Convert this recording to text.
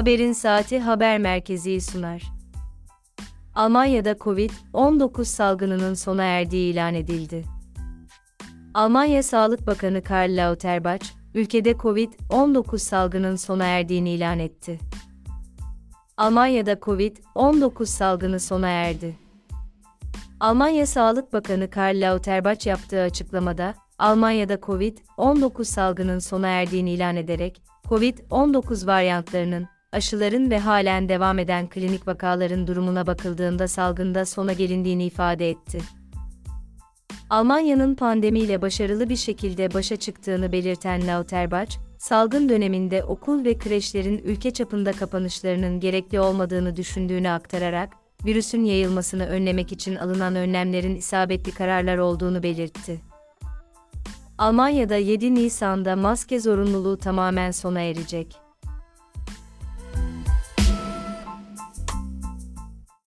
Haberin Saati haber merkezi sunar. Almanya'da Covid-19 salgınının sona erdiği ilan edildi. Almanya Sağlık Bakanı Karl Lauterbach, ülkede Covid-19 salgının sona erdiğini ilan etti. Almanya'da Covid-19 salgını sona erdi. Almanya Sağlık Bakanı Karl Lauterbach yaptığı açıklamada, Almanya'da Covid-19 salgının sona erdiğini ilan ederek, Covid-19 varyantlarının, aşıların ve halen devam eden klinik vakaların durumuna bakıldığında salgında sona gelindiğini ifade etti. Almanya'nın pandemiyle başarılı bir şekilde başa çıktığını belirten Lauterbach, salgın döneminde okul ve kreşlerin ülke çapında kapanışlarının gerekli olmadığını düşündüğünü aktararak, virüsün yayılmasını önlemek için alınan önlemlerin isabetli kararlar olduğunu belirtti. Almanya'da 7 Nisan'da maske zorunluluğu tamamen sona erecek.